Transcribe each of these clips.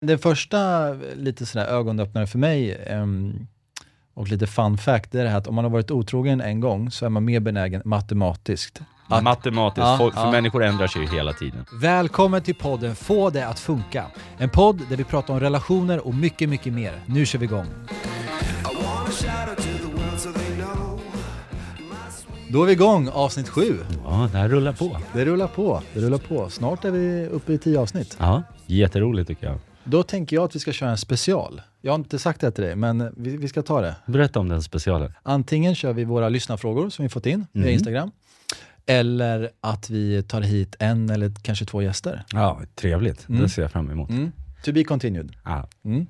Den första lite sådär ögonöppnare för mig ehm, och lite fun fact, det är det här att om man har varit otrogen en gång så är man mer benägen matematiskt. Att, Matematiskt, Ja, för ja. människor ändrar sig ju hela tiden. Välkommen till podden Få det att funka. En podd där vi pratar om relationer och mycket, mycket mer. Nu kör vi igång. Då är vi igång, avsnitt sju. Ja, det här rullar på. Det rullar på, det rullar på. Snart är vi uppe i tio avsnitt. Ja, jätteroligt tycker jag. Då tänker jag att vi ska köra en special. Jag har inte sagt det till dig, men vi, vi ska ta det. Berätta om den specialen. Antingen kör vi våra lyssnarfrågor som vi fått in via Mm. Instagram. Eller att vi tar hit en eller kanske två gäster. Ja, trevligt. Mm. Det ser jag fram emot. Mm. To be continued. Ja. Mm.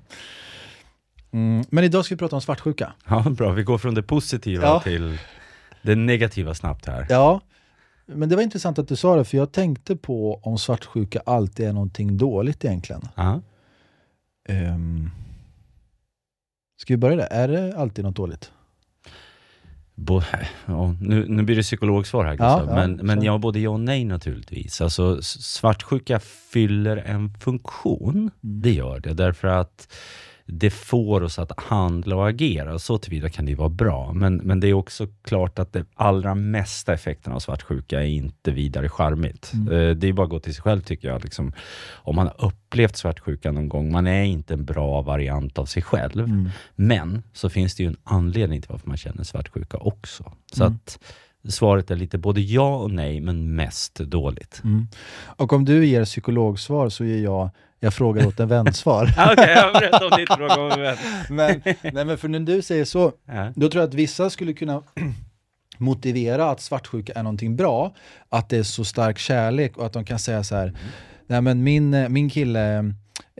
Mm. Men idag ska vi prata om svartsjuka. ja, bra. Vi går från det positiva Ja. till det negativa snabbt här. Ja, men det var intressant att du sa det, för jag tänkte på om svartsjuka alltid är någonting dåligt egentligen. Ja. Um, ska vi börja där? Är det alltid något dåligt? Bo, ja, nu, nu blir det psykologsvar här, Ja, Gustav. ja, men, men så. ja, både ja och nej naturligtvis. Alltså, svartsjuka fyller en funktion. Mm. Det gör det, därför att det får oss att handla och agera. Så tillvida kan det vara bra. Men, men det är också klart att det allra mesta effekten av svartsjuka är inte vidare charmigt. Mm. Eh, Det är bara att gå till sig själv tycker jag. Liksom, om man har upplevt svartsjuka någon gång, man är inte en bra variant av sig själv. Mm. Men så finns det ju en anledning till varför man känner svartsjuka också. Så Mm. att svaret är lite både ja och nej, men mest dåligt. Mm. Och om du ger psykologsvar så ger jag, jag frågar åt en vän-svar. Okej, jag berättar om ditt fråga om en vän. men, nej, men för när du säger så, Ja. då tror jag att vissa skulle kunna motivera att svartsjuka är någonting bra, att det är så stark kärlek och att de kan säga så här, nej men min, min kille,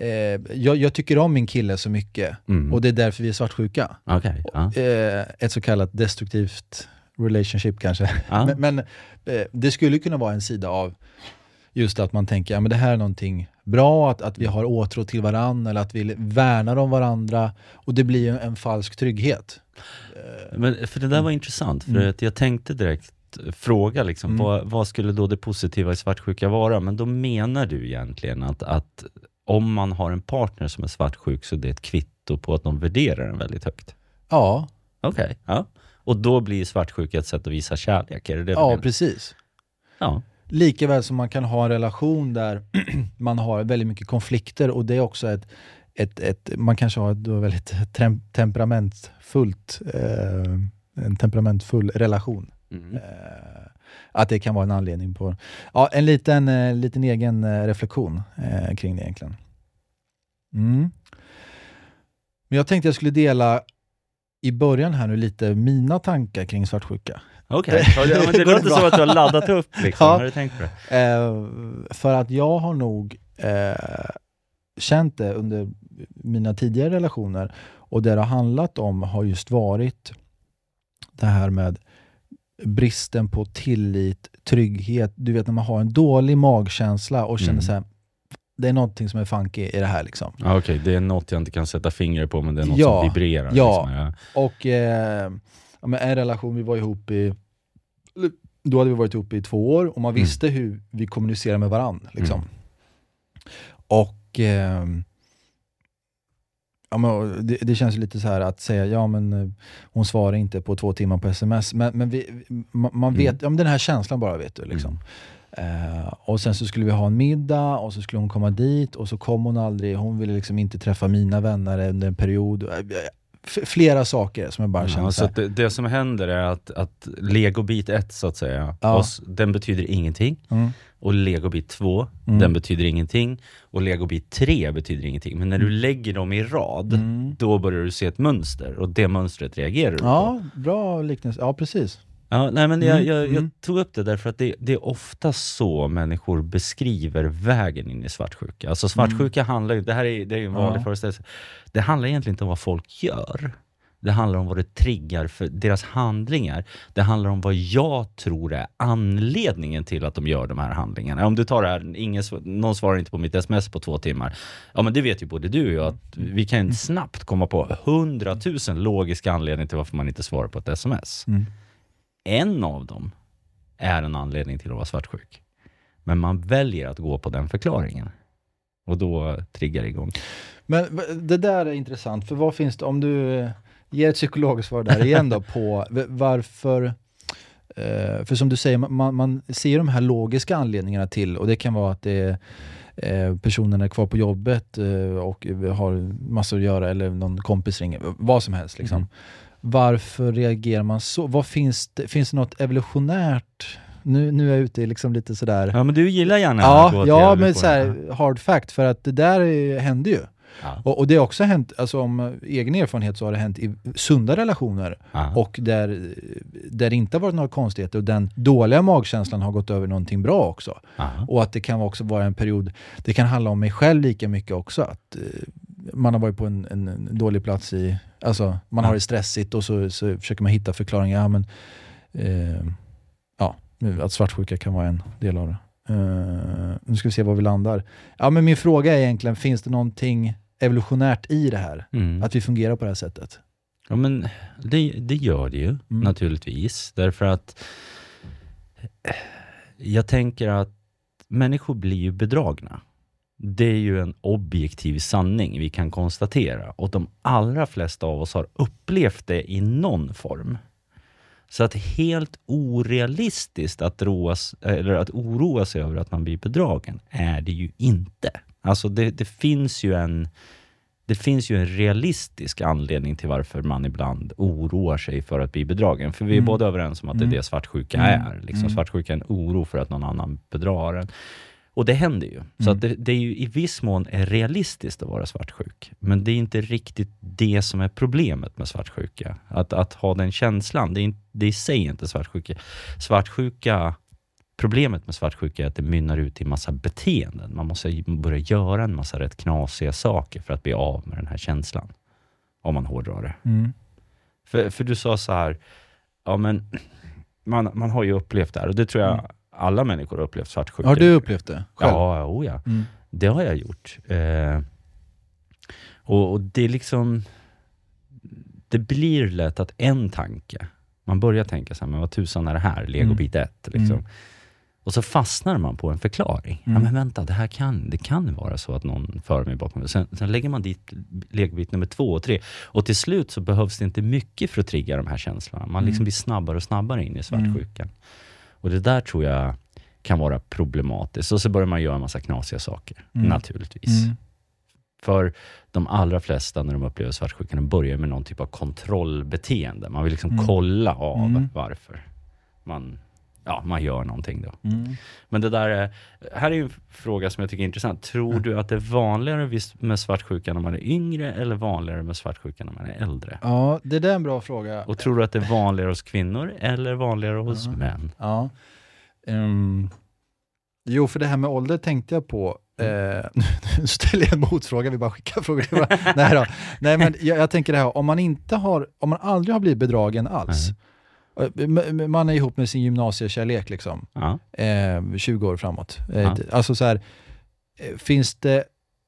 eh, jag, jag tycker om min kille så mycket Mm. och det är därför vi är svartsjuka. Okej, ja. Eh, ett så kallat destruktivt relationship kanske. Ja. Men, men eh, det skulle kunna vara en sida av just att man tänker, ja men det här är någonting bra, att, att vi har åtrå till varandra eller att vi värnar om varandra och det blir ju en falsk trygghet. Men, för det där var intressant, för Mm. att jag tänkte direkt fråga liksom, Mm. vad, vad skulle då det positiva i svartsjuka vara? Men då menar du egentligen att, att om man har en partner som är svartsjuk så det är ett kvitto på att de värderar den väldigt högt? Ja, Okej, ja. Och då blir svartsjuka ett sätt att visa kärlek, är det det ja menar? precis. Ja. Likaväl som man kan ha en relation där man har väldigt mycket konflikter och det är också ett, ett, ett man kanske har ett väldigt tem, temperamentfullt, eh, en temperamentfull relation. Mm. Eh, att det kan vara en anledning på, ja en liten, eh, liten egen eh, reflektion eh, kring det egentligen. Mm. Men jag tänkte jag skulle dela i början här nu lite mina tankar kring svartsjuka. Okej, ja, men det låter som att du har laddat upp liksom. Ja. Har du tänkt på det? Eh, för att jag har nog eh, känt det under mina tidigare relationer och det det har handlat om har just varit det här med bristen på tillit, trygghet. Du vet när man har en dålig magkänsla och känner Mm. så här, det är någonting som är funky i det här liksom. Ja, Okej, det är något jag inte kan sätta fingret på, men det är något Ja, som vibrerar. ja. Liksom. Ja. Och eh, ja, men en relation, vi var ihop i då hade vi varit ihop i två år och man Mm. visste hur vi kommunicerar med varandra. Liksom. Mm. Och ehm, ja, men det, det känns lite så här att säga, ja men eh, hon svarar inte på två timmar på sms. Men, men vi, man, man Mm. vet, ja, men den här känslan bara vet du. Liksom. Eh, och sen så skulle vi ha en middag och så skulle hon komma dit och så kom hon aldrig. Hon ville liksom inte träffa mina vänner under en period. Flera saker som jag bara kände Ja, så det, det som händer är att, att legobit 1 så att säga, Ja. oss, den betyder ingenting. mm, Och legobit 2, Mm. den betyder ingenting. Och legobit 3 betyder ingenting. Men när du lägger dem i rad, mm. då börjar du se ett mönster. Och det mönstret reagerar du på. Ja, bra liknelse. Ja, precis. Ja, nej, men jag, Mm, jag, jag mm. tog upp det därför att det, det är ofta så människor beskriver vägen in i svartsjuka. Alltså svartsjuka handlar ju, det här är, det är ju en vanlig Mm. Ja. föreställning, det handlar egentligen inte om vad folk gör. Det handlar om vad det triggar för deras handlingar. Det handlar om vad jag tror är anledningen till att de gör de här handlingarna. Om du tar det här, ingen, någon svarar inte på mitt sms på två timmar. Ja men det vet ju både du och jag, att vi kan snabbt komma på hundratusen logiska anledningar till varför man inte svarar på ett sms. Mm. En av dem är en anledning till att vara svartsjuk. Men man väljer att gå på den förklaringen. Och då triggar det igång. Men det där är intressant, för vad finns det, om du eh, ger ett psykologiskt svar där igen då på varför, eh, för som du säger, man, man ser de här logiska anledningarna till, och det kan vara att det är eh, personen är kvar på jobbet och har massor att göra, eller någon kompis ringer, vad som helst. Liksom. Mm. Varför reagerar man så? Vad finns, det, finns det något evolutionärt? Nu, nu är jag ute i liksom lite sådär Ja, men du gillar gärna att gå Ja, ja men evolutionen. så här, hard fact, för att det där hände ju. Ja. Och, och det har också hänt, alltså om eh, egen erfarenhet så har det hänt i sunda relationer Ja. och där, där det inte har varit några konstigheter och den dåliga magkänslan har gått över någonting bra också. Ja. Och att det kan också vara en period, det kan handla om mig själv lika mycket också. Att eh, man har varit på en, en dålig plats i, alltså man har det stressigt och så, så försöker man hitta förklaringar. Ja, men, eh, ja, att svartsjuka kan vara en del av det. Eh, nu ska vi se var vi landar. Ja, men min fråga är egentligen, finns det någonting evolutionärt i det här? Mm. Att vi fungerar på det här sättet? Ja, men det, det gör det ju Mm. naturligtvis. Därför att eh, jag tänker att människor blir ju bedragna. Det är ju en objektiv sanning vi kan konstatera och de allra flesta av oss har upplevt det i någon form. Så att helt orealistiskt att, roas, eller att oroa sig över att man blir bedragen är det ju inte. Alltså det, det finns ju en det finns ju en realistisk anledning till varför man ibland oroar sig för att bli bedragen. För vi är Mm. båda överens om att det är Mm. det svartsjuka Mm. är. Liksom, Mm. Svartsjuka är en oro för att någon annan bedrar en. Och det händer ju. Så Mm. att det, det är ju i viss mån realistiskt att vara svartsjuk. Men det är inte riktigt det som är problemet med svartsjuka. Att, att ha den känslan, det är, det är i sig inte svartsjuka. Svartsjuka Problemet med svartsjuka är att det mynnar ut i massa beteenden. Man måste börja göra en massa rätt knasiga saker för att bli av med den här känslan. Om man hårdrar det. Mm. För, för du sa så här, ja men man, man har ju upplevt det här och det tror jag Mm. Alla människor har upplevt svartsjuka. Har du upplevt det själv? Ja, oh ja. Mm. Det har jag gjort. Eh, och, och det är liksom, det blir lätt att en tanke, man börjar tänka så här, men vad tusan är det här? Legobit 1. Liksom. Mm. Och så fastnar man på en förklaring. Mm. Ja men vänta, det här kan, det kan vara så att någon för mig bakom mig. Sen, sen lägger man dit legobit nummer två och tre. Och till slut så behövs det inte mycket för att trigga de här känslorna. Man liksom Mm. blir snabbare och snabbare in i svartsjukan. Och det där tror jag kan vara problematiskt. Och så börjar man göra en massa knasiga saker, Mm. naturligtvis. Mm. För de allra flesta när de upplever svartsjukan, börjar med någon typ av kontrollbeteende. Man vill liksom Mm. kolla av Mm. varför man, ja, man gör någonting. Då. Mm. Men det där är, här är en fråga som jag tycker är intressant. Tror Mm. du att det är vanligare med svartsjuka när man är yngre eller vanligare med svartsjuka när man är äldre? Ja, det där är en bra fråga. Och tror du att det är vanligare hos kvinnor eller vanligare hos Ja. män? Ja. Ehm, jo, för det här med ålder tänkte jag på. Eh, nu ställer jag en motfråga, vi bara skickar frågor. Nej, då. Nej, men jag, jag tänker det här, om man, inte har, om man aldrig har blivit bedragen alls, eh, m- m- man är ihop med sin gymnasiekärlek liksom, Ja. eh, 20 år framåt. Eh, Ja. Alltså så här, eh, finns det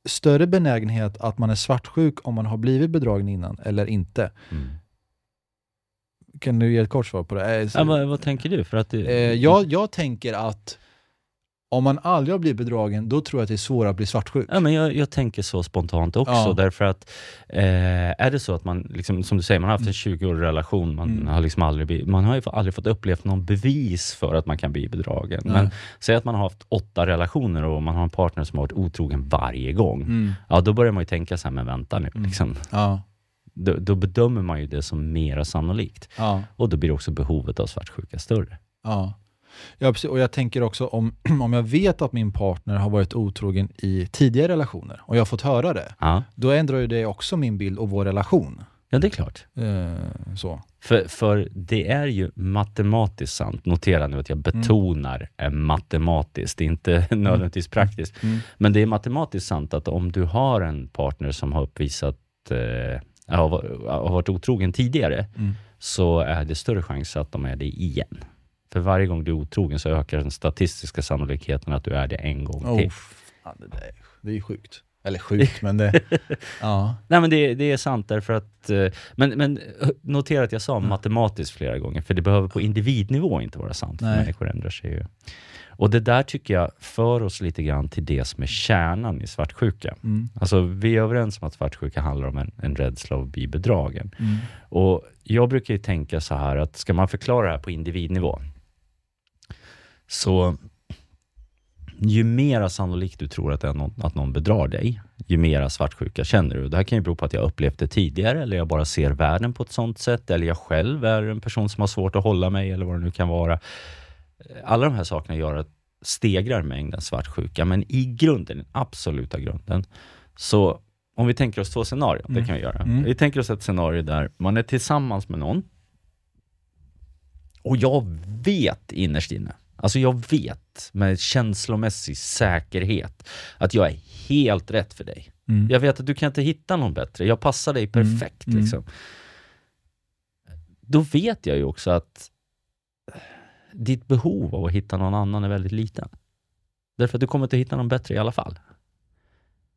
större benägenhet att man är svartsjuk om man har blivit bedragen innan eller inte? Mm. Kan du ge ett kort svar på det? Eh, så- Ja, vad, vad tänker du? För att det, Eh, jag, jag tänker att om man aldrig har blivit bedragen, då tror jag att det är svårare att bli svartsjuk. Ja, men jag, jag tänker så spontant också, Ja. därför att eh, är det så att man, liksom, som du säger, man har haft en 20-årig relation, man Mm. har liksom aldrig, man har ju aldrig fått uppleva någon bevis för att man kan bli bedragen. Nej. Men säg att man har haft åtta relationer och man har en partner som har varit otrogen varje gång. Mm. Ja, då börjar man ju tänka så här, men vänta nu, Mm. liksom. Ja, då, då bedömer man ju det som mera sannolikt. ja, Och då blir också behovet av svartsjuka större. ja. Ja precis. Och jag tänker också om, om jag vet att min partner har varit otrogen i tidigare relationer och jag har fått höra det, Ja, då ändrar ju det också min bild och vår relation. ja det är klart. Eh, så. För, för det är ju matematiskt sant. Notera nu att jag betanar är matematiskt, det är inte nödvändigtvis praktiskt. Mm. Men det är matematiskt sant att om du har en partner som har uppvisat, eh, har, har varit otrogen tidigare, Mm. så är det större chans att de är det igen. För varje gång du är otrogen så ökar den statistiska sannolikheten att du är det en gång till. Oh, ja, det, där, är- det är ju sjukt. Eller sjukt, men det... Ja. Nej men det, det är sant därför att, eh, men, men eh, notera att jag sa matematiskt flera gånger, för det behöver på individnivå inte vara sant, för Nej. människor ändrar sig ju. Och det där tycker jag för oss lite grann till det som är kärnan i svartsjuka. Mm. Alltså vi är överens om att svartsjuka handlar om en, en rädsla av att bli bedragen. Mm. Och jag brukar ju tänka så här att ska man förklara det här på individnivå, så ju mera sannolikt du tror att, det någon, att någon bedrar dig, ju mera svartsjuka känner du. Det här kan ju bero på att jag upplevt det tidigare, eller jag bara ser världen på ett sånt sätt, eller jag själv är en person som har svårt att hålla mig, eller vad det nu kan vara. Alla de här sakerna gör att stegrar mängden svartsjuka, men i grunden, den absoluta grunden, så om vi tänker oss två scenarion, det Mm. kan vi göra. Mm. Vi tänker oss ett scenario där man är tillsammans med någon, och jag vet innerst inne, alltså jag vet med känslomässig säkerhet att jag är helt rätt för dig. Mm. Jag vet att du kan inte hitta någon bättre, jag passar dig perfekt. Mm. Liksom. Då vet jag ju också att ditt behov av att hitta någon annan är väldigt liten. Därför att du kommer inte hitta någon bättre i alla fall.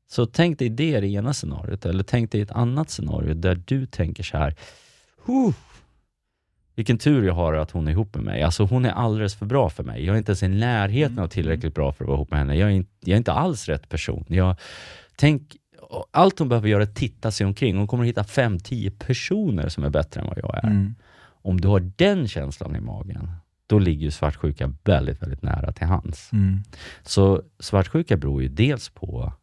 Så tänk dig det i det ena scenariot, eller tänk dig ett annat scenario där du tänker så här. "Huh, Vilken tur jag har att hon är ihop med mig. Alltså hon är alldeles för bra för mig. Jag är inte ens i närheten av tillräckligt bra för att vara ihop med henne. Jag är inte, jag är inte alls rätt person. Jag, tänk, allt hon behöver göra är att titta sig omkring. Hon kommer att hitta fem, tio personer som är bättre än vad jag är. Mm. Om du har den känslan i magen, då ligger ju svartsjuka väldigt, väldigt nära till hands. Mm. Så svartsjuka beror ju dels på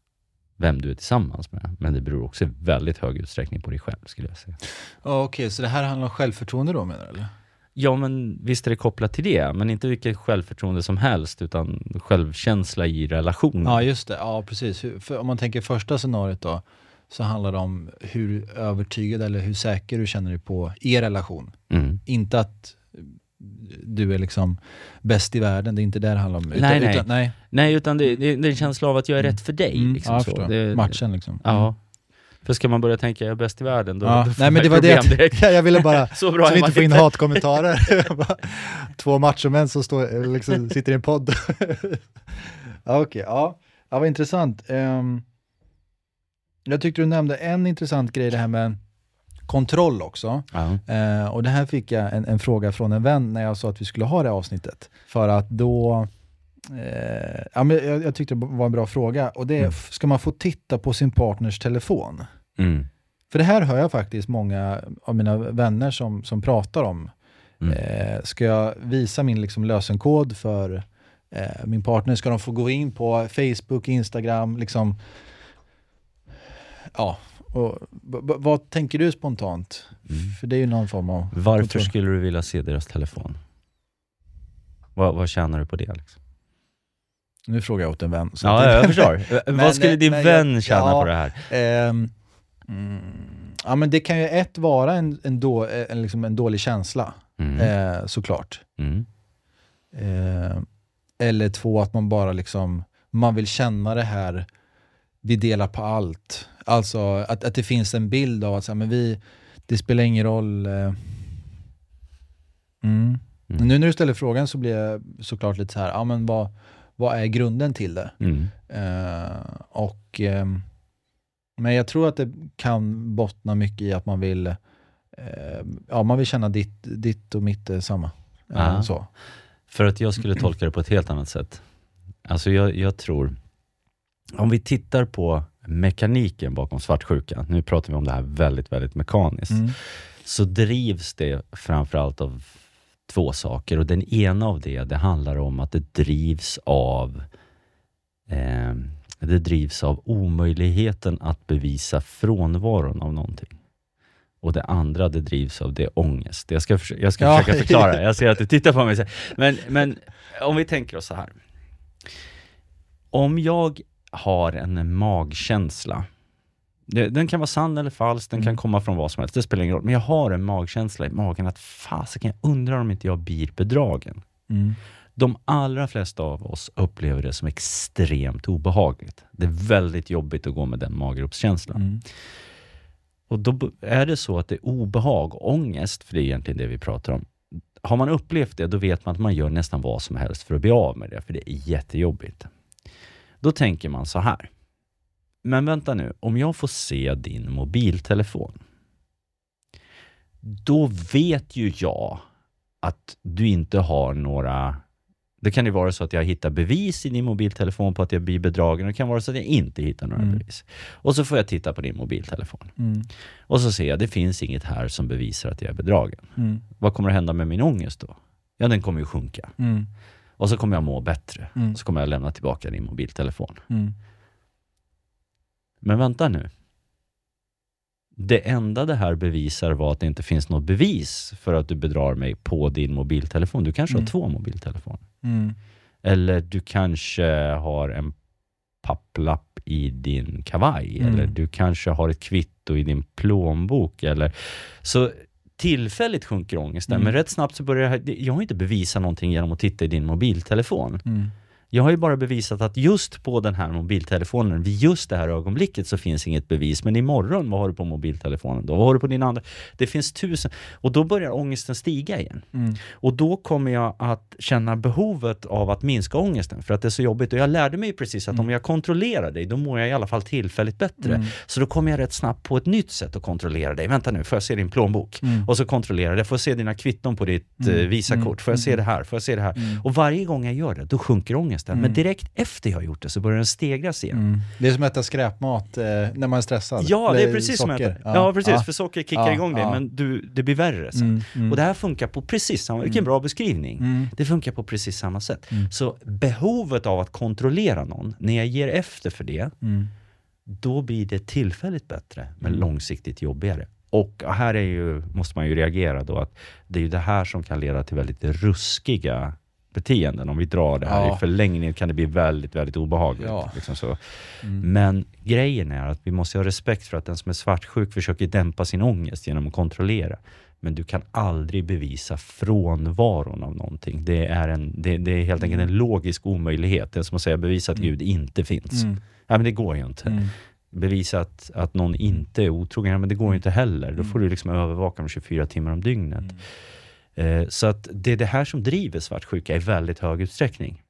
vem du är tillsammans med, men det beror också i väldigt hög utsträckning på dig själv skulle jag säga. Ja, Okej, så det här handlar om självförtroende då menar du? Eller? Ja, men visst är det kopplat till det, men inte vilket självförtroende som helst, utan självkänsla i relationen. Ja, just det. Ja, precis. För om man tänker första scenariot då, så handlar det om hur övertygad eller hur säker du känner dig på er relation. Mm. Inte att du är liksom bäst i världen, det är inte det det handlar om. Utan, Nej, nej. Utan, nej. Nej, utan det, det, det är en känsla av att jag är rätt för dig. Mm, Liksom ja, jag så. Det, Matchen liksom. Ja. För ska man börja tänka jag är bäst i världen, då, Ja. då får Nej men det var det, direkt. jag ville bara, Så bra så vi inte får in hatkommentarer. Två machomän som står, liksom, sitter i en podd. ja, Okej, ja. ja, vad intressant. Ehm, jag tyckte du nämnde en intressant grej, det här med kontroll också. Ja. Eh, och det här fick jag en, en fråga från en vän när jag sa att vi skulle ha det här avsnittet. För att då, eh, ja, men jag, jag tyckte det var en bra fråga. Och det är, Mm. ska man få titta på sin partners telefon? Mm. För det här hör jag faktiskt många av mina vänner som, som pratar om. Mm. Eh, ska jag visa min liksom lösenkod för eh, min partner? Ska de få gå in på Facebook, Instagram? Liksom, ja, och, vad tänker du spontant? Mm. För det är ju någon form av... Varför kontroll. skulle du vilja se deras telefon? Vad, vad tjänar du på det? Liksom? Nu frågar jag åt en vän. Ja, jag förstår. Men, vad skulle din men jag- vän tjäna ja. på det här? Ehm, mm, ja, men det kan ju ett vara en, en, då, en, liksom en dålig känsla, Mm. eh, såklart. Mm. Eh, eller två, att man bara liksom, man vill känna det här, vi delar på allt. Alltså att, att det finns en bild av att så här, men vi, det spelar ingen roll. Eh, mm. Mm. Nu när du ställer frågan så blir jag såklart lite så här, ja men vad, vad är grunden till det? Mm. Eh, och, ehm, men jag tror att det kan bottna mycket i att man vill, eh, ja, man vill känna ditt, ditt och mitt är samma. Eh, Ah. så. För att jag skulle tolka det på ett helt annat sätt. Alltså jag, jag tror, om vi tittar på mekaniken bakom svartsjuka, nu pratar vi om det här väldigt, väldigt mekaniskt, Mm. så drivs det framförallt av två saker. Och den ena av det, det handlar om att det drivs av eh, det drivs av omöjligheten att bevisa frånvaron av någonting. Och det andra, det drivs av det ångest. Jag ska, jag ska Ja. försöka förklara. Jag ser att du tittar på mig. Men, men om vi tänker oss så här. Om jag har en magkänsla, den kan vara sann eller falsk, den kan Mm. komma från vad som helst, det spelar ingen roll. Men jag har en magkänsla i magen att fasiken, jag undrar om inte jag blir bedragen. Mm. De allra flesta av oss upplever det som extremt obehagligt. Det är väldigt jobbigt att gå med den maggropskänslan. Mm. Och då är det så att det är obehag, ångest, för det är egentligen det vi pratar om. Har man upplevt det, då vet man att man gör nästan vad som helst för att bli av med det, för det är jättejobbigt. Då tänker man så här. Men vänta nu, om jag får se din mobiltelefon, då vet ju jag att du inte har några... Det kan ju vara så att jag hittar bevis i din mobiltelefon på att jag blir bedragen. Det kan vara så att jag inte hittar några Mm. bevis. Och så får jag titta på din mobiltelefon. Mm. Och så ser jag, det finns inget här som bevisar att jag är bedragen. Mm. Vad kommer att hända med min ångest då? Ja, den kommer ju sjunka. Och så kommer jag må bättre. Mm. Så kommer jag lämna tillbaka din mobiltelefon. Mm. Men vänta nu. Det enda det här bevisar var att det inte finns något bevis för att du bedrar mig på din mobiltelefon. Du kanske Mm. har två mobiltelefoner. Mm. Eller du kanske har en papplapp i din kavaj. Mm. Eller du kanske har ett kvitto i din plånbok. Eller... Så tillfälligt sjunker ångesten, Mm. men rätt snabbt så börjar jag... Jag har inte bevisat någonting genom att titta i din mobiltelefon. Mm. Jag har ju bara bevisat att just på den här mobiltelefonen, vid just det här ögonblicket så finns inget bevis. Men imorgon, vad har du på mobiltelefonen då? Vad har du på din andra? Det finns tusen. Och då börjar ångesten stiga igen. Mm. Och då kommer jag att känna behovet av att minska ångesten, för att det är så jobbigt. Och jag lärde mig precis att om jag kontrollerar dig, då mår jag i alla fall tillfälligt bättre. Mm. Så då kommer jag rätt snabbt på ett nytt sätt att kontrollera dig. Vänta nu, får jag se din plånbok? Mm. Och så kontrollerar jag, får jag se dina kvitton på ditt Mm. eh, Visakort? Får jag se Mm. det här? Får jag se det här? Mm. Och varje gång jag gör det, då sjunker ångesten. Men Mm. direkt efter jag har gjort det så börjar den stegras igen. Mm. Det är som att äta skräpmat eh, när man är stressad. Ja, det är Eller precis som att socker. äta. Ja, precis. Ja. För socker kickar Ja, igång dig, ja. men du, det blir värre sen. Mm. Mm. Och det här funkar på precis samma, vilken bra beskrivning. Mm. Det funkar på precis samma sätt. Mm. Så behovet av att kontrollera någon, när jag ger efter för det, Mm. då blir det tillfälligt bättre, men Mm. långsiktigt jobbigare. Och här är ju, måste man ju reagera då, att det är ju det här som kan leda till väldigt ruskiga beteenden. Om vi drar det här Ja. i förlängningen kan det bli väldigt, väldigt obehagligt. Ja. Liksom så. Mm. Men grejen är att vi måste ha respekt för att den som är svartsjuk försöker dämpa sin ångest genom att kontrollera. Men du kan aldrig bevisa frånvaron av någonting. Det är, en, det, det är helt enkelt en logisk omöjlighet. Det är som att säga bevisa att Mm. Gud inte finns. Mm. Nej, men det går ju inte. Mm. Bevisa att, att någon inte är otrogen, men det går ju inte heller. Då Mm. får du liksom övervaka dem 24 timmar om dygnet. Eh, så att det är det här som driver svartsjuka i väldigt hög utsträckning.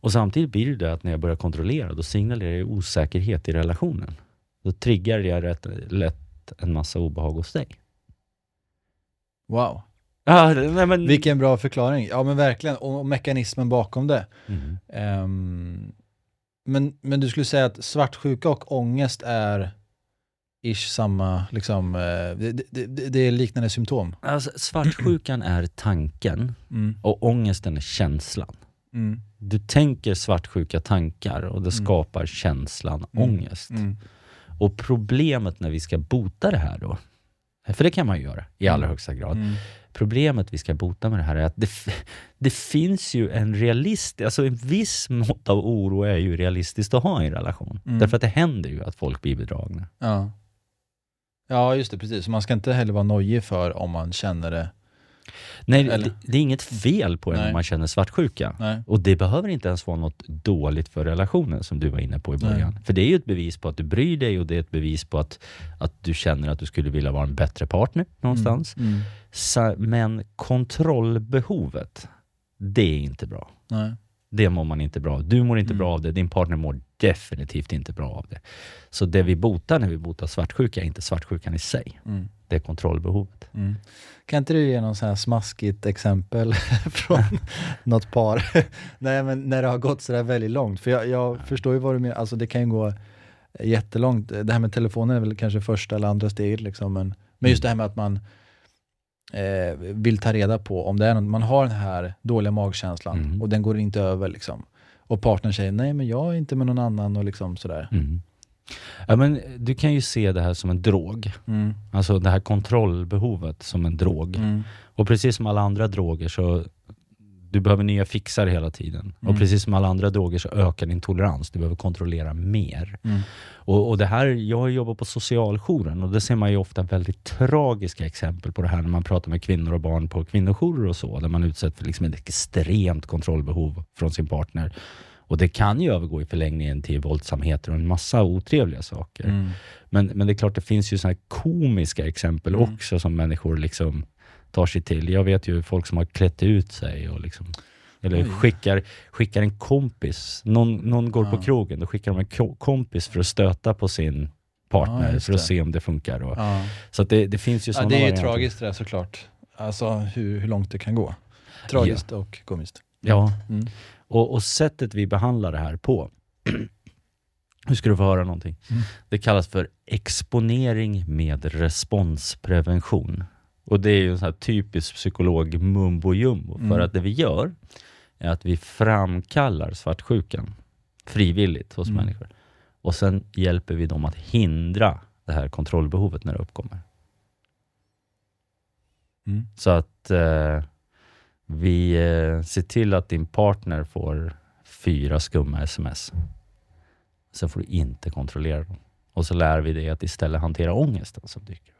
Och samtidigt blir det det att när jag börjar kontrollera, då signalerar jag osäkerhet i relationen. Då triggar jag rätt lätt en massa obehag hos dig. Wow. Ja, nej, men... Vilken bra förklaring. Ja men verkligen, och och mekanismen bakom det. Mm. Ehm, men, men du skulle säga att svartsjuka och ångest är ish samma, liksom, eh, det, det, det, är liknande symptom? Alltså, svartsjukan är tanken Mm. och ångesten är känslan. Mm. Du tänker svartsjuka tankar och det Mm. skapar känslan Mm. ångest. Mm. Och problemet när vi ska bota det här då, för det kan man ju göra i allra Mm. högsta grad. Mm. Problemet vi ska bota med det här är att det, det finns ju en realist, alltså en viss mått av oro är ju realistiskt att ha i en relation. Därför att det händer ju att folk blir bedragna. Ja. Ja, just det, precis. Så man ska inte heller vara nojig för om man känner det. Nej, det, det är inget fel på en Nej. om man känner svartsjuka. Nej. Och det behöver inte ens vara något dåligt för relationen som du var inne på i början. Nej. För det är ju ett bevis på att du bryr dig och det är ett bevis på att, att du känner att du skulle vilja vara en bättre partner någonstans. Mm. Mm. Sa- Men kontrollbehovet, det är inte bra. Det mår man inte bra av. Du mår inte Mm. bra av det, din partner mår definitivt inte bra av det. Så det vi botar när vi botar svartsjuka är inte svartsjukan i sig, Mm. det är kontrollbehovet. Mm. Kan inte du ge någon sån här smaskigt exempel från något par? Nej, men när det har gått sådär väldigt långt. För jag, jag förstår ju vad du menar, alltså det kan ju gå jättelångt. Det här med telefonen är väl kanske första eller andra steget liksom, men, men just det här med att man eh, vill ta reda på om det är något, man har den här dåliga magkänslan Mm. och den går inte över liksom. Och partnern säger nej men jag är inte med någon annan och liksom sådär. Mm. Ja, men du kan ju se det här som en drog. Mm. Alltså det här kontrollbehovet som en drog. Mm. Och precis som alla andra droger så du behöver nya fixar hela tiden. Mm. Och precis som alla andra droger så ökar din tolerans. Du behöver kontrollera mer. Mm. Och, och det här, jag har jobbat på socialjouren och det ser man ju ofta väldigt tragiska exempel på det här när man pratar med kvinnor och barn på kvinnojourer och så, där man utsätts för liksom ett extremt kontrollbehov från sin partner. Och det kan ju övergå i förlängningen till våldsamheter och en massa otrevliga saker. Mm. Men, men det är klart, det finns ju här komiska exempel Mm. också som människor liksom tar sig till. Jag vet ju folk som har klätt ut sig och liksom Eller Oj. skickar, skickar en kompis. Någon, någon går på Ja. krogen, då skickar de en ko- kompis för att stöta på sin partner Ja, för att se om det funkar. Och. Så det, det finns ju sådana det är ju varianter. tragiskt det där såklart. Alltså hur, hur långt det kan gå. Tragiskt och komiskt. Ja, Mm. och, och sättet vi behandlar det här på, nu ska du få höra någonting. Mm. Det kallas för exponering med responsprevention. Och det är ju en sån här typisk psykolog mumbo jumbo. Mm. För att det vi gör är att vi framkallar svartsjukan frivilligt hos Mm. människor. Och sen hjälper vi dem att hindra det här kontrollbehovet när det uppkommer. Mm. Så att eh, vi eh, ser till att din partner får fyra skumma sms. Sen får du inte kontrollera dem. Och så lär vi dig att istället hantera ångesten som dyker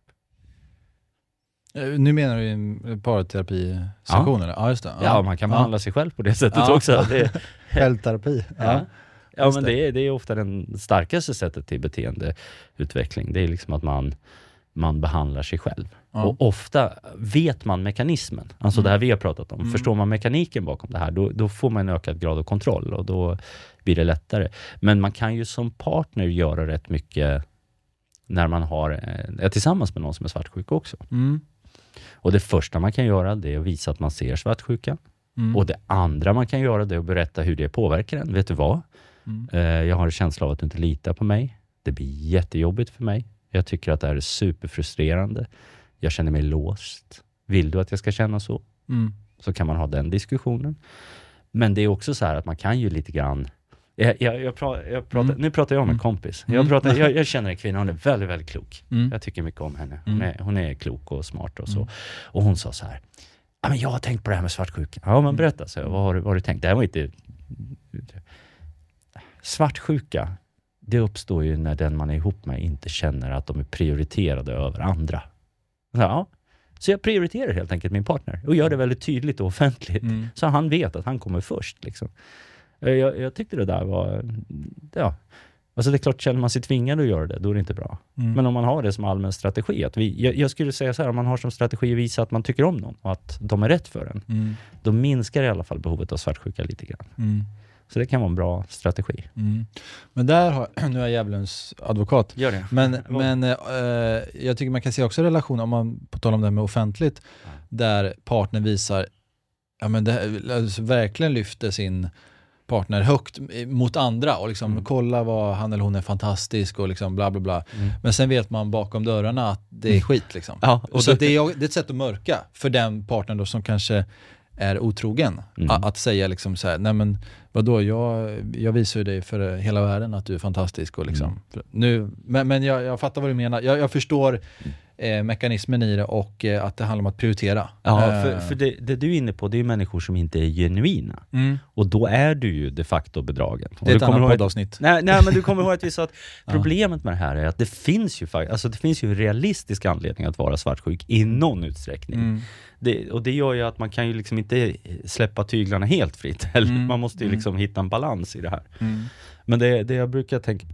Nu menar du en parterapisession eller? Ja, just det. Ja, man kan behandla sig själv på det sättet Ja. också. Det, Självterapi. ja. Ja, men det. är, det är ofta det starkaste sättet till beteendeutveckling. Det är liksom att man, man behandlar sig själv. Ja. Och ofta vet man mekanismen, alltså Mm. det här vi har pratat om. Mm. Förstår man mekaniken bakom det här, då, då får man en ökad grad av kontroll och då blir det lättare. Men man kan ju som partner göra rätt mycket när man har, eh, är tillsammans med någon som är svartsjuk också. Mm. Och det första man kan göra, det är att visa att man ser svartsjukan. Mm. Och det andra man kan göra, det är att berätta hur det påverkar en. Vet du vad? Mm. Eh, Jag har en känsla av att du inte litar på mig. Det blir jättejobbigt för mig. Jag tycker att det här är superfrustrerande. Jag känner mig låst. Vill du att jag ska känna så? Mm. Så kan man ha den diskussionen. Men det är också så här att man kan ju lite grann jag, jag, jag pra, jag pratar, Mm. Nu pratar jag om en Mm. kompis. Mm. Jag, pratar, jag, jag känner en kvinna, hon är väldigt, väldigt klok. Mm. Jag tycker mycket om henne. Hon, Mm. är, hon är klok och smart och så. Mm. Och hon sa så här, ja, men jag har tänkt på det här med svartsjuka. Ja, men berätta, så vad, har du, vad har du tänkt? Det här var inte... Svartsjuka, det uppstår ju när den man är ihop med inte känner att de är prioriterade över andra. Ja, så jag prioriterar helt enkelt min partner och gör det väldigt tydligt och offentligt. Mm. Så han vet att han kommer först. Liksom. Eh, Jag, jag tyckte det där var... Ja. Alltså det är klart, känner man sig tvingad att göra det, då är det inte bra. Mm. Men om man har det som allmän strategi, att vi, jag, jag skulle säga så här, om man har som strategi att visa att man tycker om någon och att de är rätt för en, Mm. då minskar i alla fall behovet av svartsjuka lite grann. Mm. Så det kan vara en bra strategi. Mm. Men där har, nu är jag djävulens advokat, Gör det. men, men eh, jag tycker man kan se också relationer, om man på tal om det här med offentligt, där partnern visar, ja men det, alltså, verkligen lyfter sin partner högt mot andra och liksom Mm. kolla vad han eller hon är fantastisk och liksom bla bla bla. Mm. Men sen vet man bakom dörrarna att det är skit liksom. Ja, och så att det, är, det är ett sätt att mörka för den partnern då som kanske är otrogen. Mm. A- Att säga liksom så här, nej men vadå, jag, jag visar ju dig för hela världen att du är fantastisk och liksom. Mm. Nu, men men jag, jag fattar vad du menar. Jag, jag förstår eh, mekanismen i det och eh, att det handlar om att prioritera. Ja, Eh, för, för det, det du är inne på, det är människor som inte är genuina. mm, Och då är du ju de facto bedragen. Det är ett annat poddavsnitt. Nej, nej, men du kommer ihåg att vi sa att problemet med det här är att det finns ju faktiskt, alltså det finns ju en realistisk anledning att vara svartsjuk i någon utsträckning. Mm. Det, och det gör ju att man kan ju liksom inte släppa tyglarna helt fritt heller. Mm. Man måste ju Mm. liksom hitta en balans i det här. Mm. Men det, det jag brukar tänka,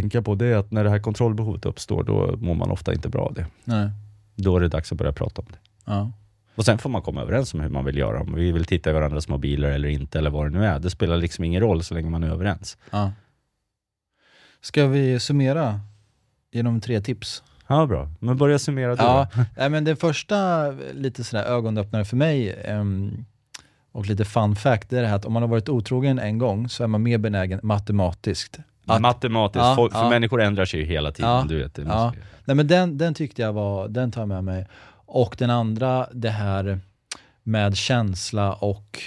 tänka på det är att när det här kontrollbehovet uppstår, då mår man ofta inte bra av det. Nej. Då är det dags att börja prata om det. Ja. Och sen får man komma överens om hur man vill göra, om vi vill titta i varandras mobiler eller inte, eller vad det nu är. Det spelar liksom ingen roll så länge man är överens. Ja. Ska vi summera genom tre tips? Ja, bra. Men börja summera du Ja, då. men det första lite sådär ögonöppnare för mig ehm, och lite fun fact, det är det här att om man har varit otrogen en gång så är man mer benägen matematiskt. Att, Matematiskt, Ja, folk, för ja. människor ändrar sig ju hela tiden. Ja, Du vet, ja. nej men den, den tyckte jag var, den tar jag med mig. Och den andra, det här med känsla och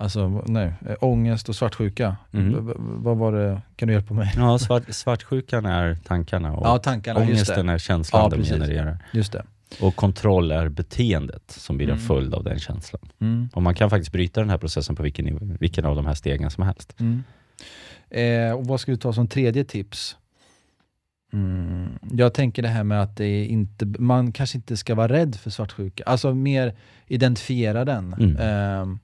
Alltså, nej, ångest och svartsjuka. V- vad var det, kan du hjälpa mig? ja, svart, svartsjukan är tankarna och Ja, tankarna, ångesten är känslan Ja, de precis. genererar. Just det. Och kontroll är beteendet som blir en Mm. följd av den känslan. Mm. Och man kan faktiskt bryta den här processen på vilken, vilken av de här stegen som helst. Mm. Eh, och vad ska vi ta som tredje tips? Mm. Jag tänker det här med att det inte, man kanske inte ska vara rädd för svartsjuka. Alltså mer identifiera den. Mm. Ehm,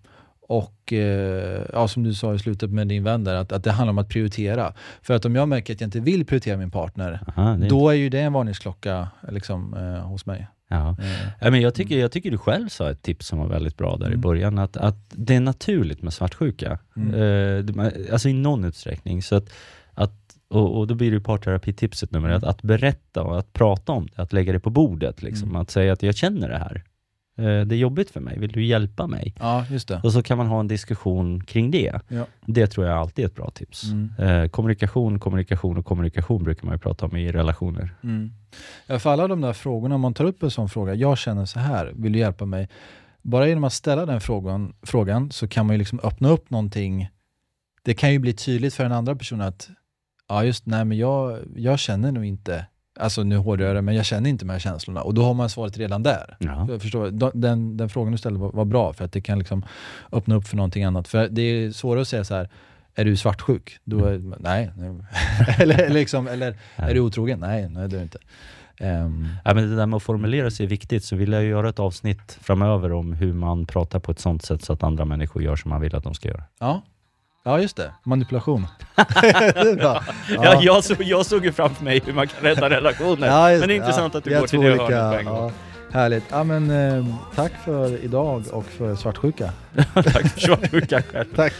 Och eh, ja, som du sa i slutet med din vän där, att, att det handlar om att prioritera. För att om jag märker att jag inte vill prioritera min partner, Aha, är då är ju det en varningsklocka liksom, eh, hos mig. Ja. Eh, Ja, men jag, tycker, jag tycker du själv sa ett tips som var väldigt bra där i Mm. början, att, att det är naturligt med svartsjuka. Mm. Man- alltså i någon utsträckning. Så att, att, och, och då blir det ju parterapitipset nummer ett, att berätta och att prata om det, att lägga det på bordet. Liksom. Mm. Att säga att jag känner det här. Eh, det är jobbigt för mig, vill du hjälpa mig? ja, just det. Och så kan man ha en diskussion kring det. Ja. Det tror jag alltid är ett bra tips. Mm. Eh, kommunikation, kommunikation och kommunikation brukar man ju prata om i relationer. Mm. Ja, för alla de där frågorna, om man tar upp en sån fråga, jag känner så här, vill du hjälpa mig? Bara genom att ställa den frågan, frågan så kan man ju liksom öppna upp någonting. Det kan ju bli tydligt för den andra personen att, ja just nej men jag, jag känner nog inte, alltså nu hårdrar jag men jag känner inte de här känslorna. Och då har man svaret redan där. Ja. Jag förstår, De- den, den frågan du ställde var, var bra, för att det kan liksom öppna upp för någonting annat. För det är svårare att säga så här, är du svartsjuk? Då är, nej. nej. eller, liksom, eller är du otrogen? Nej, nej det är du inte. Ehm, Ja, men det där med att formulera sig är viktigt, så vill jag göra ett avsnitt framöver om hur man pratar på ett sånt sätt så att andra människor gör som man vill att de ska göra. ja. Ja, just det. Manipulation. det är bra. Ja. jag, så, jag såg ju framför mig hur man kan rädda relationer. Ja, men det är intressant Ja, att du går till det olika- hörnet på en gång. ja. Härligt. Ja, men, eh, tack för idag och för svartsjuka. Tack för svartsjuka själv. Tack.